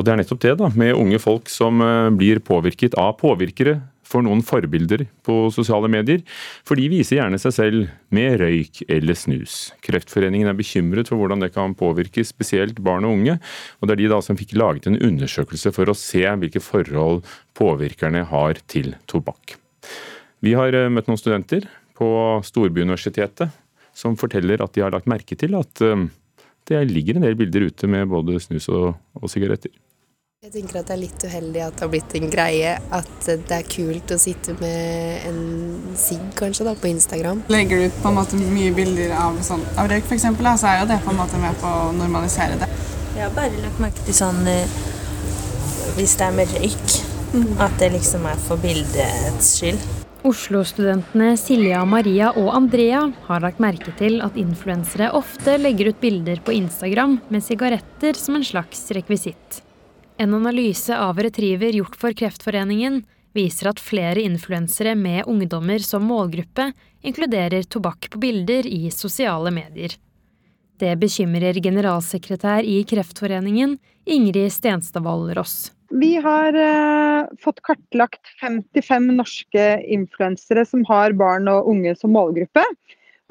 Og det er nettopp det, da, med unge folk som eh, blir påvirket av påvirkere for noen forbilder på sosiale medier, for de viser gjerne seg selv med røyk eller snus. Kreftforeningen er bekymret for hvordan det kan påvirke spesielt barn og unge, og det er de da som fikk laget en undersøkelse for å se hvilke forhold påvirkerne har til tobakk. Vi har eh, møtt noen studenter på Storbyuniversitetet som forteller at de har lagt merke til at eh, det ligger en del bilder ute med både snus og, og sigaretter. Jeg tenker at det er litt uheldig at det har blitt en greie at det er kult å sitte med en sigg kanskje da, på Instagram. Legger du ut på en måte mye bilder av, sånn, av røyk f.eks., så er jo det på en måte med på å normalisere det. Jeg har bare lagt merke til sånn eh, hvis det er med røyk, mm. at det liksom er for bildets skyld. Oslo-studentene Silja, Maria og Andrea har lagt merke til at influensere ofte legger ut bilder på Instagram med sigaretter som en slags rekvisitt. En analyse av Retriever gjort for Kreftforeningen viser at flere influensere med ungdommer som målgruppe inkluderer tobakk på bilder i sosiale medier. Det bekymrer generalsekretær i Kreftforeningen, Ingrid Stenstadvold Ross. Vi har eh, fått kartlagt 55 norske influensere som har barn og unge som målgruppe.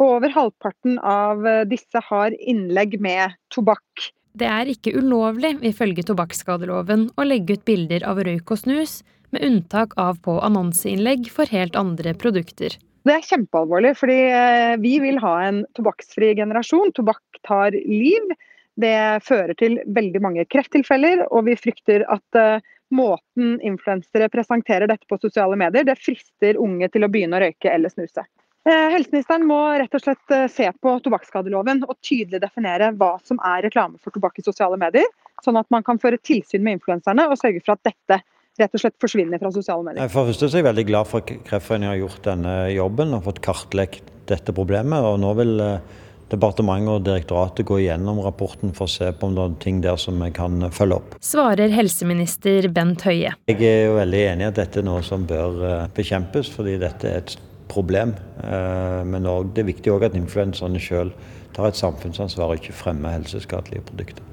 Og over halvparten av eh, disse har innlegg med tobakk. Det er ikke ulovlig, ifølge tobakksskadeloven, å legge ut bilder av røyk og snus, med unntak av på annonseinnlegg for helt andre produkter. Det er kjempealvorlig, fordi eh, vi vil ha en tobakksfri generasjon. Tobakk tar liv. Det fører til veldig mange krefttilfeller, og vi frykter at eh, måten influensere presenterer dette på sosiale medier, det frister unge til å begynne å røyke eller snuse. Eh, helseministeren må rett og slett eh, se på tobakksskadeloven og tydelig definere hva som er reklame for tobakk i sosiale medier, sånn at man kan føre tilsyn med influenserne og sørge for at dette rett og slett forsvinner fra sosiale medier. For det første er jeg veldig glad for at Kreftforeningen har gjort denne jobben og fått kartlagt dette problemet. og Nå vil eh, departementet og direktoratet gå igjennom rapporten for å se på om det er ting der som vi kan følge opp. Svarer helseminister Bent Høie. Jeg er jo veldig enig i at dette er noe som bør bekjempes, fordi dette er et problem. Men men det er viktig òg at influenserne sjøl tar et samfunnsansvar og ikke fremmer helseskadelige produkter.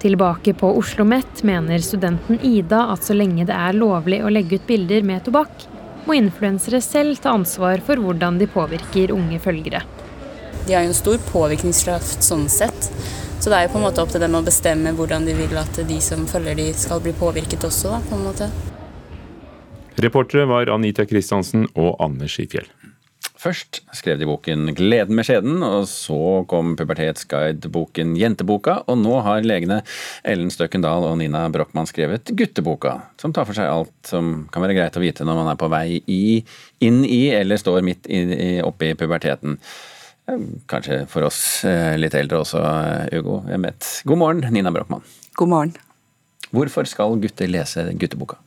Tilbake på Oslo OsloMet mener studenten Ida at så lenge det er lovlig å legge ut bilder med tobakk, må influensere selv ta ansvar for hvordan de påvirker unge følgere. De har jo en stor påvirkningskraft sånn sett. Så det er jo på en måte opp til dem å bestemme hvordan de vil at de som følger de skal bli påvirket også, da, på en måte. Reportere var Anita Kristiansen og Anne Skifjell. Først skrev de boken 'Gleden med skjeden', og så kom pubertetsguide-boken 'Jenteboka', og nå har legene Ellen Støkkendal og Nina Brochmann skrevet 'Gutteboka', som tar for seg alt som kan være greit å vite når man er på vei i, inn i eller står midt oppe i puberteten. Kanskje for oss eh, litt eldre også, Ugo vet. God morgen, Nina Brochmann. God morgen. Hvorfor skal gutter lese gutteboka?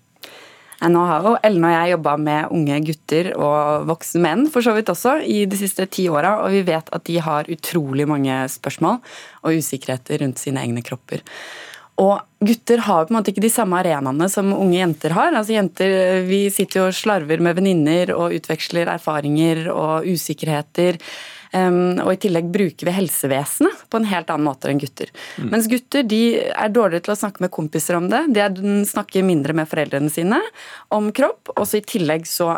Nå har jo Ellen og jeg jobba med unge gutter og voksne menn for så vidt også i de siste ti åra, og vi vet at de har utrolig mange spørsmål og usikkerheter rundt sine egne kropper. Og gutter har på en måte ikke de samme arenaene som unge jenter har. Altså jenter, Vi sitter jo og slarver med venninner og utveksler erfaringer og usikkerheter. Og i tillegg bruker vi helsevesenet på en helt annen måte enn gutter. Mm. Mens gutter de er dårligere til å snakke med kompiser om det. De snakker mindre med foreldrene sine om kropp. Og så i tillegg så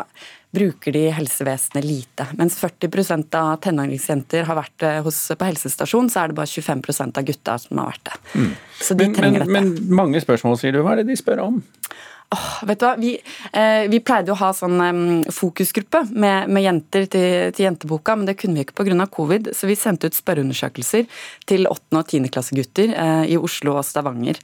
bruker de helsevesenet lite. Mens 40% av tenåringsjenter har vært eh, hos, på helsestasjon, så er det bare 25% av gutta som har vært det. Mm. Så de men, trenger men, dette. Men mange spørsmål, sier du. Hva er det de spør om? Oh, vet du hva? Vi, eh, vi, pleide å ha sånn um, fokusgruppe med, med jenter til, til, Jenteboka, men det kunne vi ikke pga. covid, så vi sendte ut spørreundersøkelser til 8. og 10. klassegutter eh, i Oslo og Stavanger.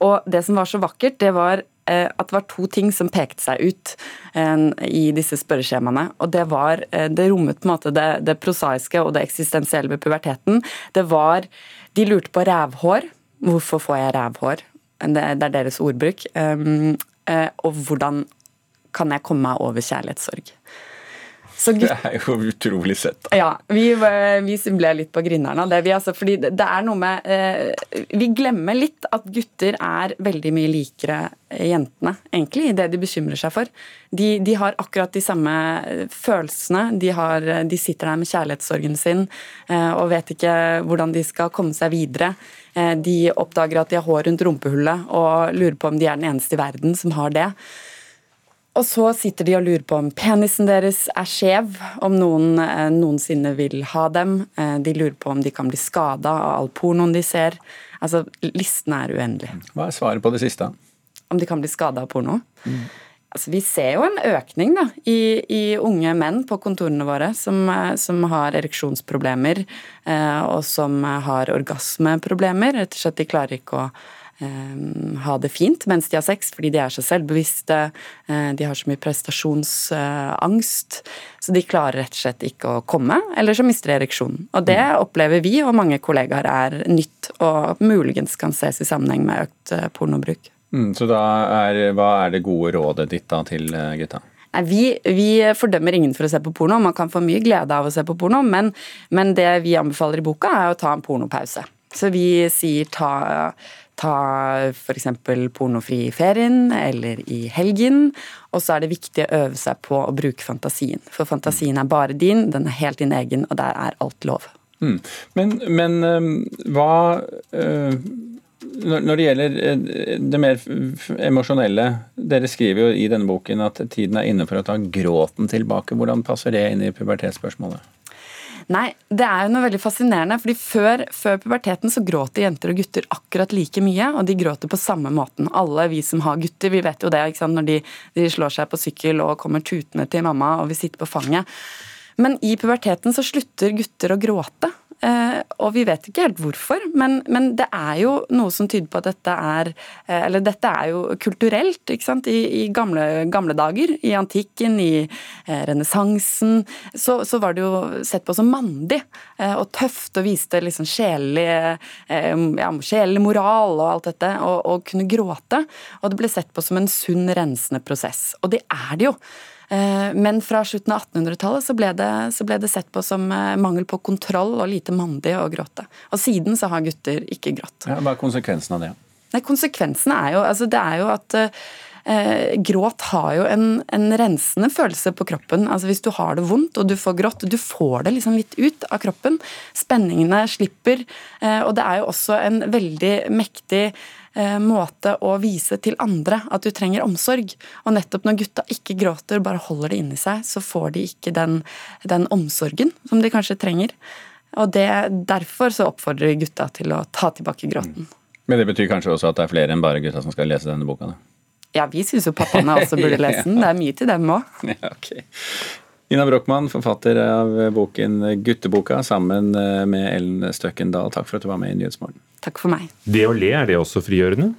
Og det som var så vakkert, det var eh, at det var to ting som pekte seg ut eh, i disse spørreskjemaene. Og det var eh, Det rommet på en måte det, det prosaiske og det eksistensielle ved puberteten. Det var De lurte på rævhår. Hvorfor får jeg rævhår? Det, er deres ordbruk. Um, og hvordan kan jeg komme meg over kjærlighetssorg. Det er jo utrolig søtt. Ja, vi, vi ble litt på Grinderen av det. Vi, altså, fordi det er noe med eh, Vi glemmer litt at gutter er veldig mye likere jentene, egentlig, i det de bekymrer seg for. De, de har akkurat de samme eh, følelsene. De, har, de, sitter der med kjærlighetssorgen sin eh, og vet ikke hvordan de skal komme seg videre. Eh, de oppdager at de har hår rundt rumpehullet og lurer på om de er den eneste i verden som har det. Og så sitter de og lurer på om penisen deres er skjev, om noen eh, noensinne vil ha dem. Eh, de lurer på om de kan bli skada av all pornoen de ser. Altså, Listen er uendelig. Hva er svaret på det siste? Om de kan bli skada av porno? Mm. Altså, vi ser jo en økning da, i, i unge menn på kontorene våre som, eh, som har ereksjonsproblemer eh, og som har orgasmeproblemer. Rett og slett de klarer ikke å ha det fint mens de har sex, fordi de er så selvbevisste, eh, de har så mye prestasjonsangst. så de klarer rett og slett ikke å komme, eller så mister de ereksjonen. Og det mm. opplever vi og mange kollegaer er nytt, og muligens kan ses i sammenheng med økt eh, pornobruk. Mm, så da er, hva er det gode rådet ditt da til eh, gutta? Vi, vi, fordømmer ingen for å se på porno. Man kan få mye glede av å se på porno, men, men det vi anbefaler i boka, er å ta en pornopause. Så vi sier ta, ta f.eks. pornofri i ferien eller i helgen. Og så er det viktig å øve seg på å bruke fantasien. For fantasien er bare din, den er helt din egen, og der er alt lov. Mm. Men, men hva øh, når det gjelder det mer emosjonelle, dere skriver jo i denne boken at tiden er inne for å ta gråten tilbake. Hvordan passer det inn i pubertetsspørsmålet? Nei, det er jo noe veldig fascinerende. fordi før, før, puberteten så gråter jenter og gutter akkurat like mye, og de gråter på samme måten. Alle vi som har gutter, vi vet jo det når de, de slår seg på sykkel og kommer tutende til mamma og vil sitte på fanget. Men i puberteten så slutter gutter å gråte. Eh, og vi vet ikke helt hvorfor, men, men, det er jo noe som tyder på at dette er eh, Eller dette er jo kulturelt, ikke sant. I, i gamle, gamle, dager, i antikken, i eh, renessansen, så, så, var det jo sett på som mandig eh, og tøft og viste liksom sjelelig, eh, ja, moral og alt dette, og, og kunne gråte. Og det ble sett på som en sunn, rensende prosess. Og det er det jo. Eh, men fra slutten av 1800-tallet så, så, ble det sett på som eh, mangel på kontroll og lite mandig å gråte. Og siden så har gutter ikke grått. Ja, hva er konsekvensen av det? Nei, konsekvensen er jo, altså det er jo at eh, gråt har jo en, en, rensende følelse på kroppen. Altså Hvis du har det vondt og du får grått, du får det liksom litt ut av kroppen. Spenningene slipper. Eh, og det er jo også en veldig mektig Eh, måte å vise til andre at du trenger omsorg. Og nettopp når gutta ikke gråter, bare holder det inni seg, så får de ikke den, den omsorgen som de kanskje trenger. Og det, Derfor så oppfordrer gutta til å ta tilbake gråten. Mm. Men det betyr kanskje også at det er flere enn bare gutta som skal lese denne boka? da? Ja, vi syns jo pappaene også burde lese den. Det er mye til dem òg. Ja, okay. Ina Brochmann, forfatter av boken 'Gutteboka', sammen med Ellen Støkkendal. Takk for at du var med i Nyhetsmorgen. Takk for meg. Det å le, er det også frigjørende?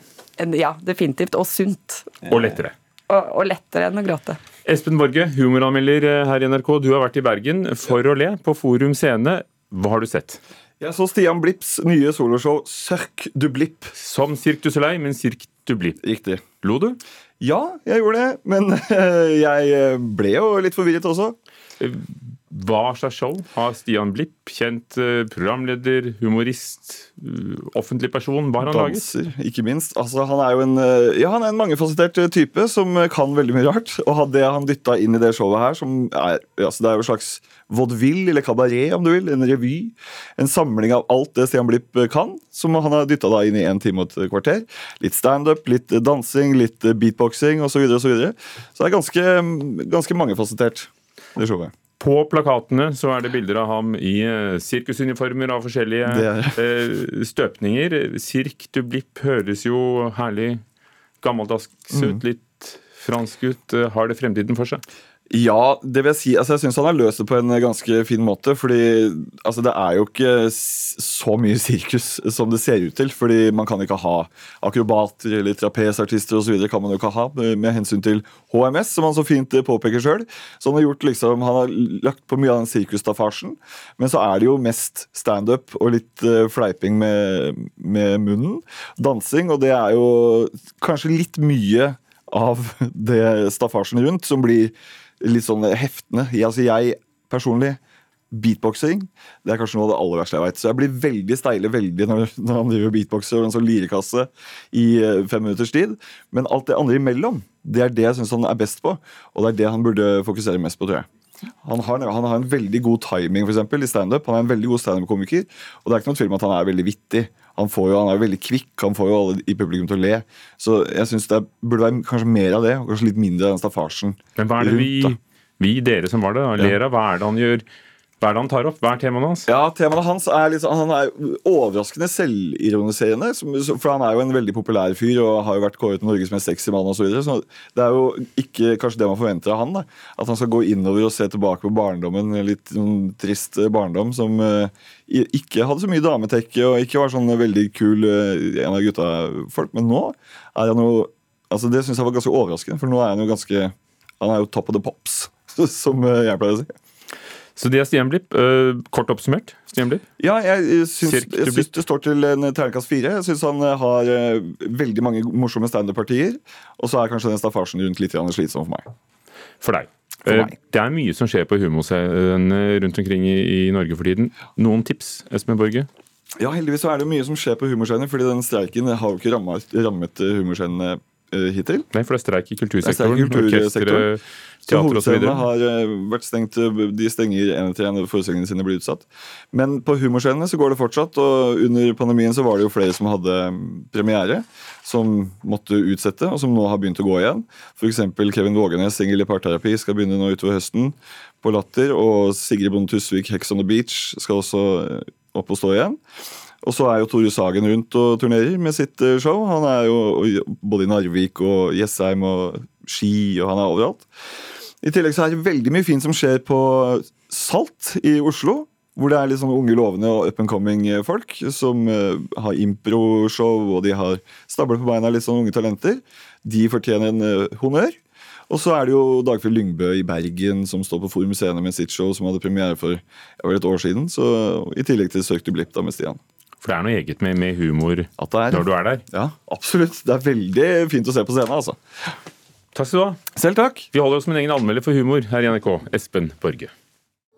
Ja, definitivt. Og sunt. Og lettere. Og, og lettere enn å gråte. Espen Borge, humoranmelder her i NRK. Du har vært i Bergen for å le på Forum Scene. Hva har du sett? Jeg så Stian Blipps nye soloshow Cirque du Blipp. Som Cirque du Soleil, men Cirque du Blipp. Riktig. Lo du? Ja, jeg gjorde det. Men jeg ble jo litt forvirret også. Hva slags show har Stian Blipp, kjent eh, programleder, humorist, eh, offentlig person, hva har han Danser, laget? ikke minst. Altså, han er jo en, eh, ja, han er en mangefasettert type som kan veldig mye rart. Og det han dytta inn i det showet her, som er, altså, det er jo en slags vaudeville eller kabaret, om du vil, en revy. En samling av alt det Stian Blipp kan, som han har dytta inn i en time og et kvarter. Litt standup, litt dansing, litt beatboxing osv. Så, videre, og så, videre. så det er ganske, ganske mangefasettert, det showet. På plakatene så er det bilder av ham i eh, sirkusuniformer av forskjellige eh, støpninger. Sirk du Blipp høres jo herlig gammeldags ut, mm. litt fransk ut. Har det fremtiden for seg? Ja, det vil jeg si. Altså, jeg syns han har løst det på en ganske fin måte. fordi altså, det er jo ikke så mye sirkus som det ser ut til. fordi man kan ikke ha akrobater eller trapesartister osv. kan man jo ikke ha med hensyn til HMS, som han så fint påpeker sjøl. Så han har gjort liksom, han har lagt på mye av den sirkusstaffasjen. Men så er det jo mest standup og litt uh, fleiping med, med munnen. Dansing, og det er jo kanskje litt mye av det staffasjen rundt som blir litt sånn heftende. Jeg, altså jeg personlig Beatboxing det er kanskje noe av det aller verste jeg vet. Så jeg blir veldig steile veldig når, når han driver beatboxer og en sånn lirekasse i eh, fem minutters tid. Men alt det andre imellom, det er det jeg syns han er best på. Og det er det han burde fokusere mest på, tror jeg. Han har, han har en veldig god timing for eksempel, i standup. Han er en veldig god standup-komiker. Og det er ikke noen tvil om at han er veldig vittig. Han, får jo, han er jo veldig kvikk, han får jo alle i publikum til å le. Så jeg syns det burde være kanskje mer av det, og kanskje litt mindre av den staffasjen. Men hva er det vi, vi dere som var det, ler av? Hva er det han gjør? Hva er det han tar opp? Hva er temaene hans? Ja, Temaet hans er litt, sånn- han er overraskende selvironiserende. For han er jo en veldig populær fyr og har jo vært kåret til Norges mest sexy mann osv. Så, videre. så det er jo ikke kanskje det man forventer av han. da At han skal gå innover og se tilbake på barndommen. Litt sånn trist barndom som uh, ikke hadde så mye dametekke og ikke var sånn veldig kul uh, en av gutta-folk. Men nå er han jo Altså Det syns jeg var ganske overraskende, for nå er han jo ganske Han er jo top of the pops, som eh, jeg pleier å si. Så det er Stian Blipp. Eh, kort oppsummert. Stian Blipp. Ja, jeg syns, jeg syns det står til en terningkast fire. Jeg syns han eh, har eh, veldig mange morsomme standup-partier. Og så er kanskje den staffasjen rundt litt slitsom for meg. For deg. Eh. Det er mye som skjer på humoscenene rundt omkring i, Norge for tiden. Noen tips, Espen Borge? Ja, heldigvis så er det mye som skjer på humorscenene, fordi den streiken har jo ikke rammet, rammet eh, humorscenene eh, hittil. Nei, for det er streik i kultursektoren. streik i kultursektoren. Teater osv. har eh, vært stengt. eh, De stenger en etter en forestillingene sine blir utsatt. Men på humorscenene så går det fortsatt, og under pandemien så var det jo flere som hadde mm, premiere, som måtte utsette, og som nå har begynt å gå igjen. F.eks. Kevin Vågenes, singel i parterapi, skal begynne nå utover høsten på Latter. Og Sigrid Bonde Tusvik, Hex on the Beach, skal også eh, opp og stå igjen. Og så er jo Tore Sagen rundt og turnerer med sitt show. Han er jo både i Narvik og Jessheim og Ski, og han er overalt. I tillegg så er det veldig mye fint som skjer på Salt i Oslo. Hvor det er litt sånn unge, lovende og up and coming folk som eh, har improshow, og de har stablet på beina litt sånn unge talenter. De fortjener en eh, honnør. Og så er det jo Dagfjell Lyngbø i Bergen som står på Forum Scene med sitt show, som hadde premiere for over et år siden. Så I tillegg til Søk du blipp da med Stian. For det er noe eget med, med humor når du er der. Ja, absolutt. Det er veldig fint å se på scenen, altså. Takk skal du ha. Selv takk. Vi holder oss med en egen anmelder for humor her i NRK, Espen Borge.